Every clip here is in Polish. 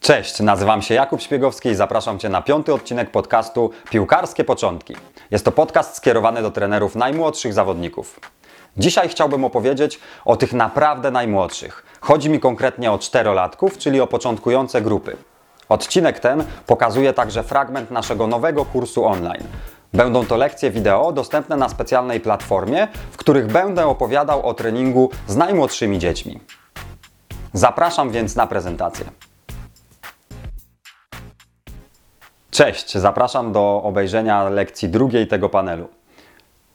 Cześć, nazywam się Jakub Śpiegowski i zapraszam Cię na piąty odcinek podcastu Piłkarskie Początki. Jest to podcast skierowany do trenerów najmłodszych zawodników. Dzisiaj chciałbym opowiedzieć o tych naprawdę najmłodszych. Chodzi mi konkretnie o czterolatków, czyli o początkujące grupy. Odcinek ten pokazuje także fragment naszego nowego kursu online. Będą to lekcje wideo dostępne na specjalnej platformie, w których będę opowiadał o treningu z najmłodszymi dziećmi. Zapraszam więc na prezentację. Cześć, zapraszam do obejrzenia lekcji drugiej tego panelu.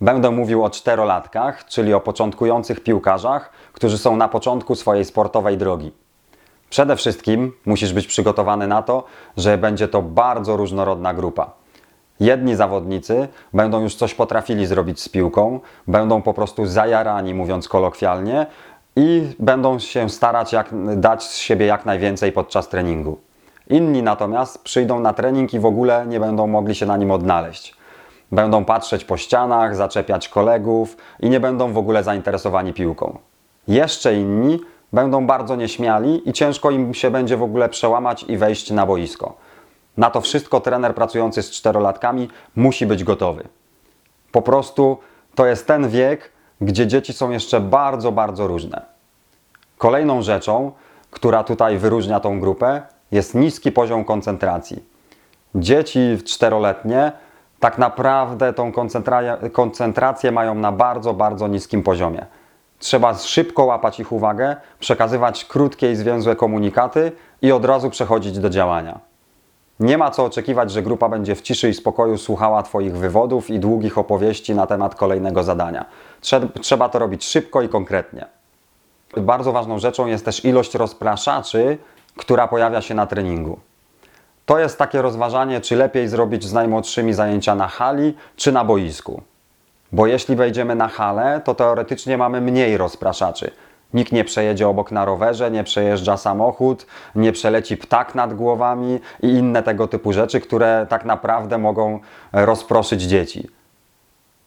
Będę mówił o czterolatkach, czyli o początkujących piłkarzach, którzy są na początku swojej sportowej drogi. Przede wszystkim musisz być przygotowany na to, że będzie to bardzo różnorodna grupa. Jedni zawodnicy będą już coś potrafili zrobić z piłką, będą po prostu zajarani, mówiąc kolokwialnie, i będą się starać jak, dać z siebie jak najwięcej podczas treningu. Inni natomiast przyjdą na trening i w ogóle nie będą mogli się na nim odnaleźć. Będą patrzeć po ścianach, zaczepiać kolegów i nie będą w ogóle zainteresowani piłką. Jeszcze inni będą bardzo nieśmiali i ciężko im się będzie w ogóle przełamać i wejść na boisko. Na to wszystko trener pracujący z czterolatkami musi być gotowy. Po prostu to jest ten wiek, gdzie dzieci są jeszcze bardzo, bardzo różne. Kolejną rzeczą, która tutaj wyróżnia tą grupę, jest niski poziom koncentracji. Dzieci czteroletnie tak naprawdę tą koncentra- koncentrację mają na bardzo, bardzo niskim poziomie. Trzeba szybko łapać ich uwagę, przekazywać krótkie i zwięzłe komunikaty i od razu przechodzić do działania. Nie ma co oczekiwać, że grupa będzie w ciszy i spokoju słuchała Twoich wywodów i długich opowieści na temat kolejnego zadania. Trze- Trzeba to robić szybko i konkretnie. Bardzo ważną rzeczą jest też ilość rozpraszaczy, która pojawia się na treningu. To jest takie rozważanie, czy lepiej zrobić z najmłodszymi zajęcia na hali, czy na boisku. Bo jeśli wejdziemy na halę, to teoretycznie mamy mniej rozpraszaczy. Nikt nie przejedzie obok na rowerze, nie przejeżdża samochód, nie przeleci ptak nad głowami i inne tego typu rzeczy, które tak naprawdę mogą rozproszyć dzieci.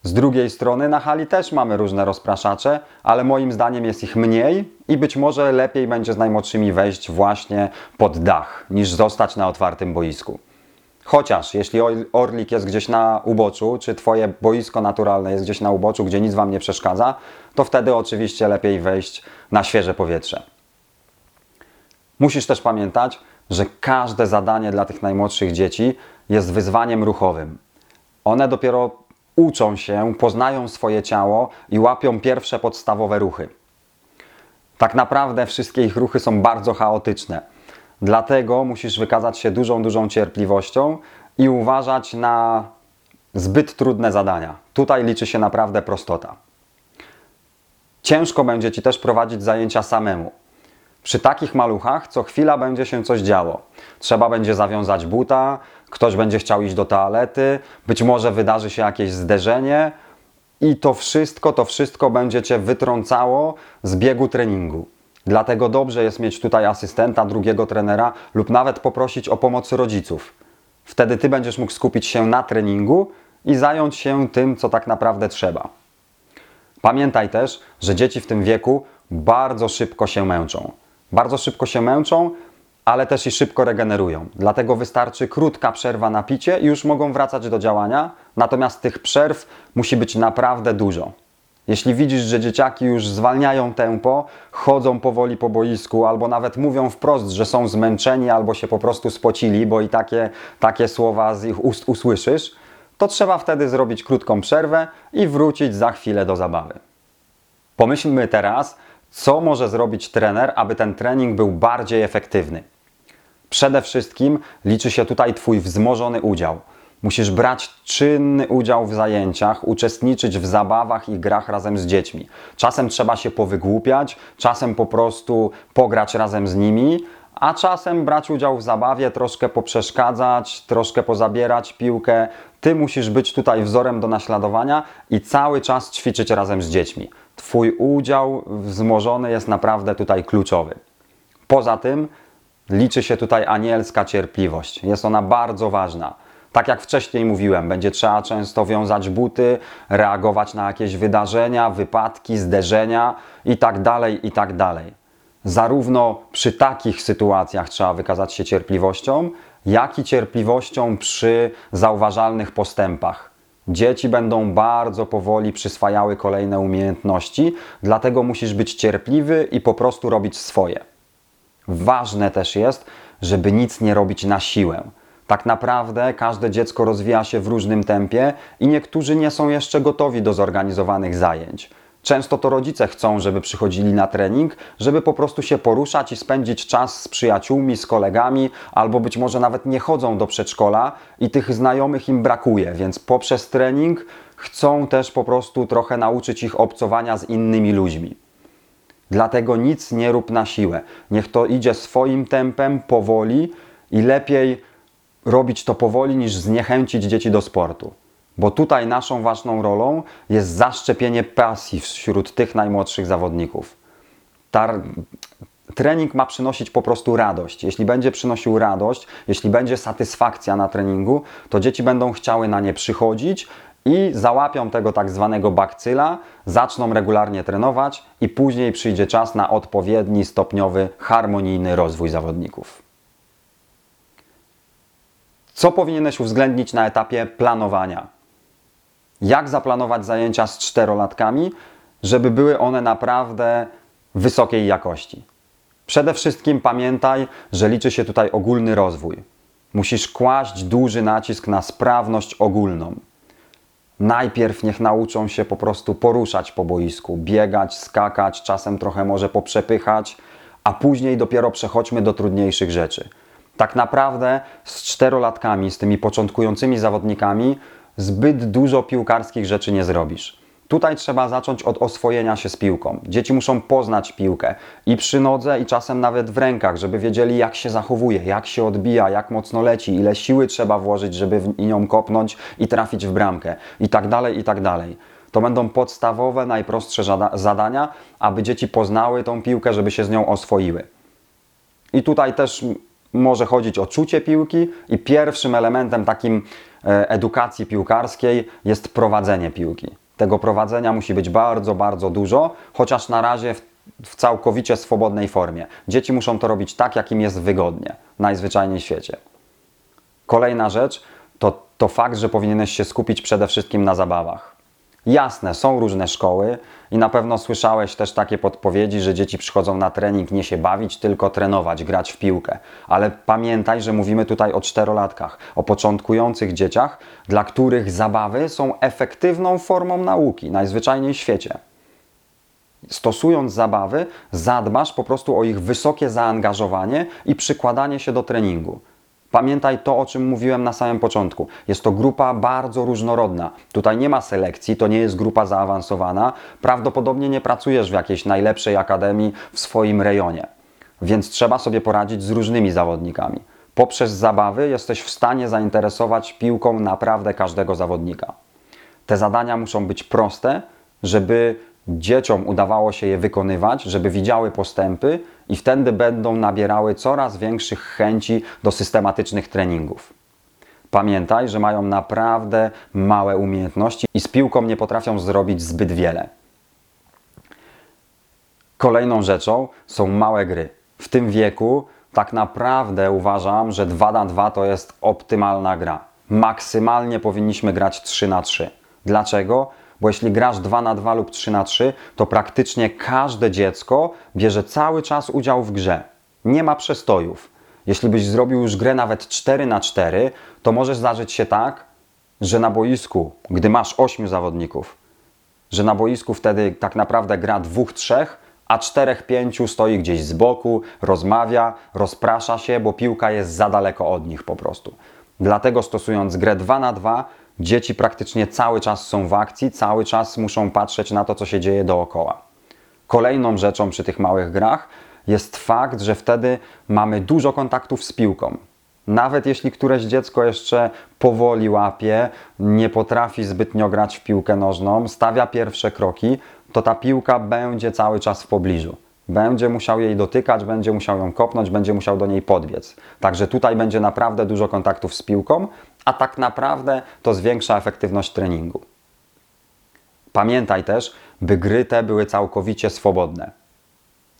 Z drugiej strony na hali też mamy różne rozpraszacze, ale moim zdaniem jest ich mniej i być może lepiej będzie z najmłodszymi wejść właśnie pod dach, niż zostać na otwartym boisku. Chociaż jeśli or- orlik jest gdzieś na uboczu, czy twoje boisko naturalne jest gdzieś na uboczu, gdzie nic wam nie przeszkadza, to wtedy oczywiście lepiej wejść na świeże powietrze. Musisz też pamiętać, że każde zadanie dla tych najmłodszych dzieci jest wyzwaniem ruchowym. One dopiero uczą się, poznają swoje ciało i łapią pierwsze podstawowe ruchy. Tak naprawdę wszystkie ich ruchy są bardzo chaotyczne. Dlatego musisz wykazać się dużą, dużą cierpliwością i uważać na zbyt trudne zadania. Tutaj liczy się naprawdę prostota. Ciężko będzie Ci też prowadzić zajęcia samemu. Przy takich maluchach co chwila będzie się coś działo. Trzeba będzie zawiązać buta, ktoś będzie chciał iść do toalety, być może wydarzy się jakieś zderzenie i to wszystko, to wszystko będzie Cię wytrącało z biegu treningu. Dlatego dobrze jest mieć tutaj asystenta, drugiego trenera lub nawet poprosić o pomoc rodziców. Wtedy Ty będziesz mógł skupić się na treningu i zająć się tym, co tak naprawdę trzeba. Pamiętaj też, że dzieci w tym wieku bardzo szybko się męczą. Bardzo szybko się męczą, ale też i szybko regenerują. Dlatego wystarczy krótka przerwa na picie i już mogą wracać do działania, natomiast tych przerw musi być naprawdę dużo. Jeśli widzisz, że dzieciaki już zwalniają tempo, chodzą powoli po boisku, albo nawet mówią wprost, że są zmęczeni, albo się po prostu spocili, bo i takie, takie słowa z ich ust usłyszysz, to trzeba wtedy zrobić krótką przerwę i wrócić za chwilę do zabawy. Pomyślmy teraz, co może zrobić trener, aby ten trening był bardziej efektywny. Przede wszystkim liczy się tutaj Twój wzmożony udział. Musisz brać czynny udział w zajęciach, uczestniczyć w zabawach i grach razem z dziećmi. Czasem trzeba się powygłupiać, czasem po prostu pograć razem z nimi, a czasem brać udział w zabawie, troszkę poprzeszkadzać, troszkę pozabierać piłkę. Ty musisz być tutaj wzorem do naśladowania i cały czas ćwiczyć razem z dziećmi. Twój udział wzmożony jest naprawdę tutaj kluczowy. Poza tym liczy się tutaj anielska cierpliwość. Jest ona bardzo ważna. Tak jak wcześniej mówiłem, będzie trzeba często wiązać buty, reagować na jakieś wydarzenia, wypadki, zderzenia itd., itd. Zarówno przy takich sytuacjach trzeba wykazać się cierpliwością, jak i cierpliwością przy zauważalnych postępach. Dzieci będą bardzo powoli przyswajały kolejne umiejętności, dlatego musisz być cierpliwy i po prostu robić swoje. Ważne też jest, żeby nic nie robić na siłę. Tak naprawdę każde dziecko rozwija się w różnym tempie i niektórzy nie są jeszcze gotowi do zorganizowanych zajęć. Często to rodzice chcą, żeby przychodzili na trening, żeby po prostu się poruszać i spędzić czas z przyjaciółmi, z kolegami, albo być może nawet nie chodzą do przedszkola i tych znajomych im brakuje, więc poprzez trening chcą też po prostu trochę nauczyć ich obcowania z innymi ludźmi. Dlatego nic nie rób na siłę. Niech to idzie swoim tempem, powoli i lepiej robić to powoli niż zniechęcić dzieci do sportu. Bo tutaj naszą ważną rolą jest zaszczepienie pasji wśród tych najmłodszych zawodników. Trening ma przynosić po prostu radość. Jeśli będzie przynosił radość, jeśli będzie satysfakcja na treningu, to dzieci będą chciały na nie przychodzić i załapią tego tak zwanego bakcyla, zaczną regularnie trenować i później przyjdzie czas na odpowiedni, stopniowy, harmonijny rozwój zawodników. Co powinieneś uwzględnić na etapie planowania? Jak zaplanować zajęcia z czterolatkami, żeby były one naprawdę wysokiej jakości? Przede wszystkim pamiętaj, że liczy się tutaj ogólny rozwój. Musisz kłaść duży nacisk na sprawność ogólną. Najpierw niech nauczą się po prostu poruszać po boisku, biegać, skakać, czasem trochę może poprzepychać, a później dopiero przechodźmy do trudniejszych rzeczy. Tak naprawdę z czterolatkami, z tymi początkującymi zawodnikami, zbyt dużo piłkarskich rzeczy nie zrobisz. Tutaj trzeba zacząć od oswojenia się z piłką. Dzieci muszą poznać piłkę i przy nodze, i czasem nawet w rękach, żeby wiedzieli, jak się zachowuje, jak się odbija, jak mocno leci, ile siły trzeba włożyć, żeby w nią kopnąć i trafić w bramkę, i tak dalej, i tak dalej. To będą podstawowe, najprostsze zadania, aby dzieci poznały tą piłkę, żeby się z nią oswoiły. I tutaj też może chodzić o czucie piłki, i pierwszym elementem takim edukacji piłkarskiej jest prowadzenie piłki. Tego prowadzenia musi być bardzo, bardzo dużo, chociaż na razie w, w całkowicie swobodnej formie. Dzieci muszą to robić tak, jak im jest wygodnie, najzwyczajniej w świecie. Kolejna rzecz to, to fakt, że powinieneś się skupić przede wszystkim na zabawach. Jasne, są różne szkoły i na pewno słyszałeś też takie podpowiedzi, że dzieci przychodzą na trening nie się bawić, tylko trenować, grać w piłkę. Ale pamiętaj, że mówimy tutaj o czterolatkach, o początkujących dzieciach, dla których zabawy są efektywną formą nauki, najzwyczajniej w świecie. Stosując zabawy, zadbasz po prostu o ich wysokie zaangażowanie i przykładanie się do treningu. Pamiętaj to, o czym mówiłem na samym początku. Jest to grupa bardzo różnorodna. Tutaj nie ma selekcji, to nie jest grupa zaawansowana. Prawdopodobnie nie pracujesz w jakiejś najlepszej akademii w swoim rejonie. Więc trzeba sobie poradzić z różnymi zawodnikami. Poprzez zabawy jesteś w stanie zainteresować piłką naprawdę każdego zawodnika. Te zadania muszą być proste, żeby dzieciom udawało się je wykonywać, żeby widziały postępy i wtedy będą nabierały coraz większych chęci do systematycznych treningów. Pamiętaj, że mają naprawdę małe umiejętności i z piłką nie potrafią zrobić zbyt wiele. Kolejną rzeczą są małe gry. W tym wieku tak naprawdę uważam, że 2 na 2 to jest optymalna gra. Maksymalnie powinniśmy grać 3 na 3. Dlaczego? Bo jeśli grasz 2 na 2 lub 3 na 3, to praktycznie każde dziecko bierze cały czas udział w grze. Nie ma przestojów. Jeśli byś zrobił już grę nawet 4 na 4, to może zdarzyć się tak, że na boisku, gdy masz 8 zawodników, że na boisku wtedy tak naprawdę gra dwóch, trzech, a czterech, pięciu stoi gdzieś z boku, rozmawia, rozprasza się, bo piłka jest za daleko od nich po prostu. Dlatego stosując grę 2 na 2 Dzieci praktycznie cały czas są w akcji, cały czas muszą patrzeć na to, co się dzieje dookoła. Kolejną rzeczą przy tych małych grach jest fakt, że wtedy mamy dużo kontaktów z piłką. Nawet jeśli któreś dziecko jeszcze powoli łapie, nie potrafi zbytnio grać w piłkę nożną, stawia pierwsze kroki, to ta piłka będzie cały czas w pobliżu. Będzie musiał jej dotykać, będzie musiał ją kopnąć, będzie musiał do niej podbiec. Także tutaj będzie naprawdę dużo kontaktów z piłką, a tak naprawdę to zwiększa efektywność treningu. Pamiętaj też, by gry te były całkowicie swobodne.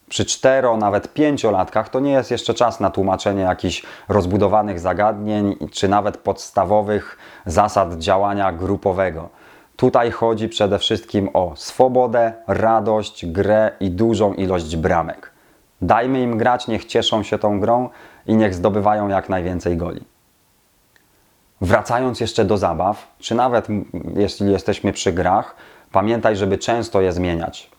Przy cztero, nawet pięciolatkach to nie jest jeszcze czas na tłumaczenie jakichś rozbudowanych zagadnień czy nawet podstawowych zasad działania grupowego. Tutaj chodzi przede wszystkim o swobodę, radość, grę i dużą ilość bramek. Dajmy im grać, niech cieszą się tą grą i niech zdobywają jak najwięcej goli. Wracając jeszcze do zabaw, czy nawet jeśli jesteśmy przy grach, pamiętaj, żeby często je zmieniać.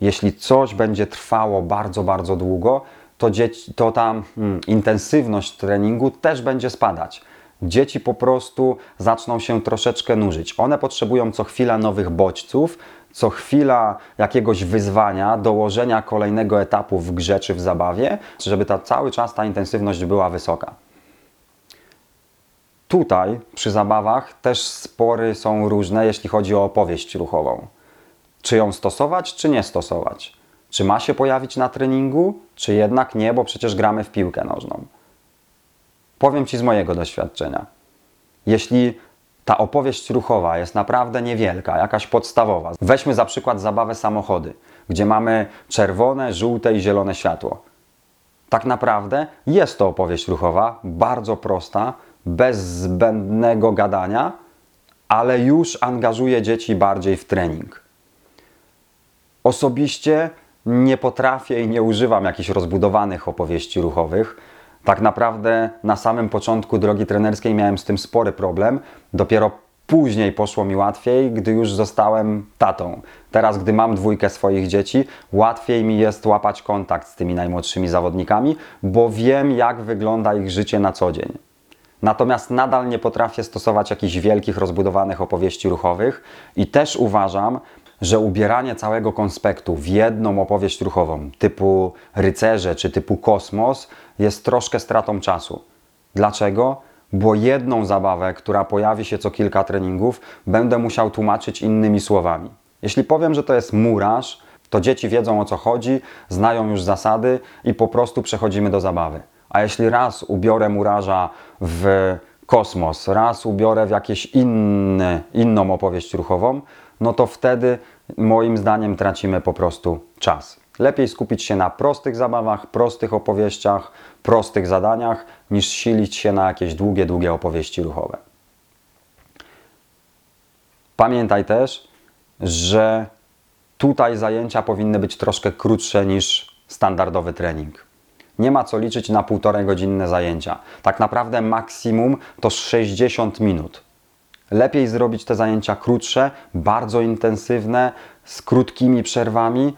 Jeśli coś będzie trwało bardzo, bardzo długo, to, dzieci, to ta mm, intensywność treningu też będzie spadać. Dzieci po prostu zaczną się troszeczkę nużyć. One potrzebują co chwila nowych bodźców, co chwila jakiegoś wyzwania, dołożenia kolejnego etapu w grze czy w zabawie, żeby ta, cały czas ta intensywność była wysoka. Tutaj przy zabawach też spory są różne, jeśli chodzi o opowieść ruchową. Czy ją stosować, czy nie stosować? Czy ma się pojawić na treningu, czy jednak nie, bo przecież gramy w piłkę nożną? Powiem Ci z mojego doświadczenia. Jeśli ta opowieść ruchowa jest naprawdę niewielka, jakaś podstawowa, weźmy za przykład zabawę samochody, gdzie mamy czerwone, żółte i zielone światło. Tak naprawdę jest to opowieść ruchowa, bardzo prosta, bez zbędnego gadania, ale już angażuje dzieci bardziej w trening. Osobiście nie potrafię i nie używam jakichś rozbudowanych opowieści ruchowych. Tak naprawdę na samym początku drogi trenerskiej miałem z tym spory problem. Dopiero później poszło mi łatwiej, gdy już zostałem tatą. Teraz, gdy mam dwójkę swoich dzieci, łatwiej mi jest łapać kontakt z tymi najmłodszymi zawodnikami, bo wiem, jak wygląda ich życie na co dzień. Natomiast nadal nie potrafię stosować jakichś wielkich, rozbudowanych opowieści ruchowych i też uważam, że ubieranie całego konspektu w jedną opowieść ruchową, typu rycerze czy typu kosmos, jest troszkę stratą czasu. Dlaczego? Bo jedną zabawę, która pojawi się co kilka treningów, będę musiał tłumaczyć innymi słowami. Jeśli powiem, że to jest murarz, to dzieci wiedzą o co chodzi, znają już zasady i po prostu przechodzimy do zabawy. A jeśli raz ubiorę murarza w kosmos, raz ubiorę w jakieś inne, inną opowieść ruchową, no to wtedy moim zdaniem tracimy po prostu czas. Lepiej skupić się na prostych zabawach, prostych opowieściach, prostych zadaniach, niż silić się na jakieś długie, długie opowieści ruchowe. Pamiętaj też, że tutaj zajęcia powinny być troszkę krótsze niż standardowy trening. Nie ma co liczyć na półtorej godzinne zajęcia. Tak naprawdę maksimum to 60 minut. Lepiej zrobić te zajęcia krótsze, bardzo intensywne, z krótkimi przerwami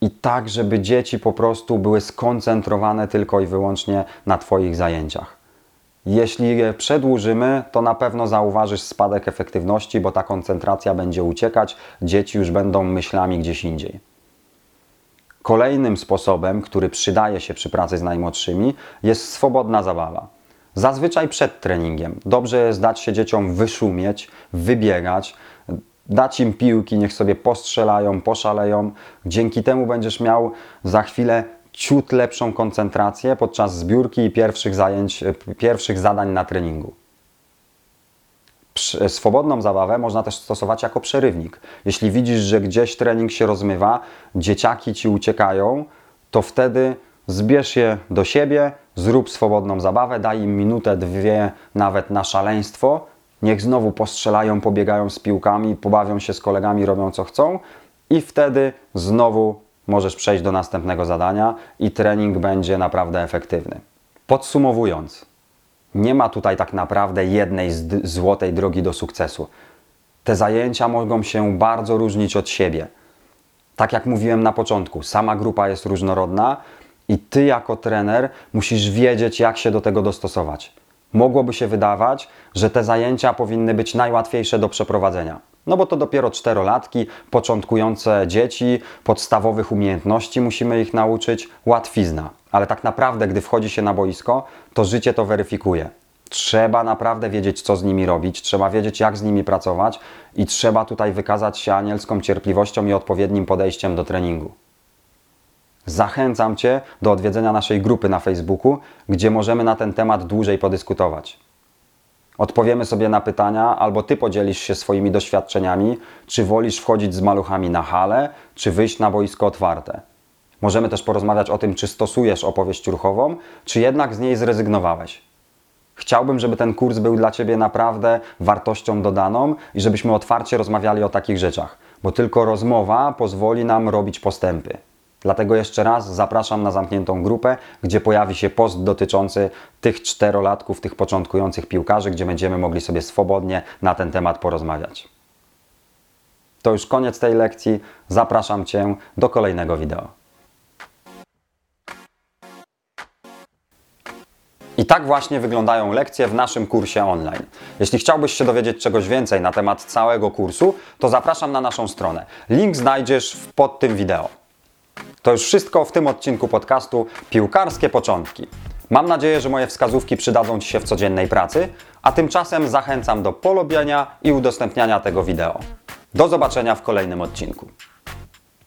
i tak, żeby dzieci po prostu były skoncentrowane tylko i wyłącznie na Twoich zajęciach. Jeśli je przedłużymy, to na pewno zauważysz spadek efektywności, bo ta koncentracja będzie uciekać, dzieci już będą myślami gdzieś indziej. Kolejnym sposobem, który przydaje się przy pracy z najmłodszymi, jest swobodna zabawa. Zazwyczaj przed treningiem. Dobrze jest dać się dzieciom wyszumieć, wybiegać, dać im piłki, niech sobie postrzelają, poszaleją. Dzięki temu będziesz miał za chwilę ciut lepszą koncentrację podczas zbiórki i pierwszych zajęć, pierwszych zadań na treningu. Swobodną zabawę można też stosować jako przerywnik. Jeśli widzisz, że gdzieś trening się rozmywa, dzieciaki ci uciekają, to wtedy zbierz je do siebie, zrób swobodną zabawę, daj im minutę, dwie nawet na szaleństwo. Niech znowu postrzelają, pobiegają z piłkami, pobawią się z kolegami, robią co chcą i wtedy znowu możesz przejść do następnego zadania i trening będzie naprawdę efektywny. Podsumowując, nie ma tutaj tak naprawdę jednej złotej drogi do sukcesu. Te zajęcia mogą się bardzo różnić od siebie. Tak jak mówiłem na początku, sama grupa jest różnorodna i ty jako trener musisz wiedzieć, jak się do tego dostosować. Mogłoby się wydawać, że te zajęcia powinny być najłatwiejsze do przeprowadzenia. No bo to dopiero czterolatki, początkujące dzieci, podstawowych umiejętności musimy ich nauczyć, łatwizna. Ale tak naprawdę, gdy wchodzi się na boisko, to życie to weryfikuje. Trzeba naprawdę wiedzieć, co z nimi robić, trzeba wiedzieć, jak z nimi pracować i trzeba tutaj wykazać się anielską cierpliwością i odpowiednim podejściem do treningu. Zachęcam Cię do odwiedzenia naszej grupy na Facebooku, gdzie możemy na ten temat dłużej podyskutować. Odpowiemy sobie na pytania, albo Ty podzielisz się swoimi doświadczeniami, czy wolisz wchodzić z maluchami na halę, czy wyjść na boisko otwarte. Możemy też porozmawiać o tym, czy stosujesz opowieść ruchową, czy jednak z niej zrezygnowałeś. Chciałbym, żeby ten kurs był dla Ciebie naprawdę wartością dodaną i żebyśmy otwarcie rozmawiali o takich rzeczach, bo tylko rozmowa pozwoli nam robić postępy. Dlatego jeszcze raz zapraszam na zamkniętą grupę, gdzie pojawi się post dotyczący tych czterolatków, tych początkujących piłkarzy, gdzie będziemy mogli sobie swobodnie na ten temat porozmawiać. To już koniec tej lekcji. Zapraszam Cię do kolejnego wideo. I tak właśnie wyglądają lekcje w naszym kursie online. Jeśli chciałbyś się dowiedzieć czegoś więcej na temat całego kursu, to zapraszam na naszą stronę. Link znajdziesz pod tym wideo. To już wszystko w tym odcinku podcastu Piłkarskie Początki. Mam nadzieję, że moje wskazówki przydadzą Ci się w codziennej pracy, a tymczasem zachęcam do polubienia i udostępniania tego wideo. Do zobaczenia w kolejnym odcinku.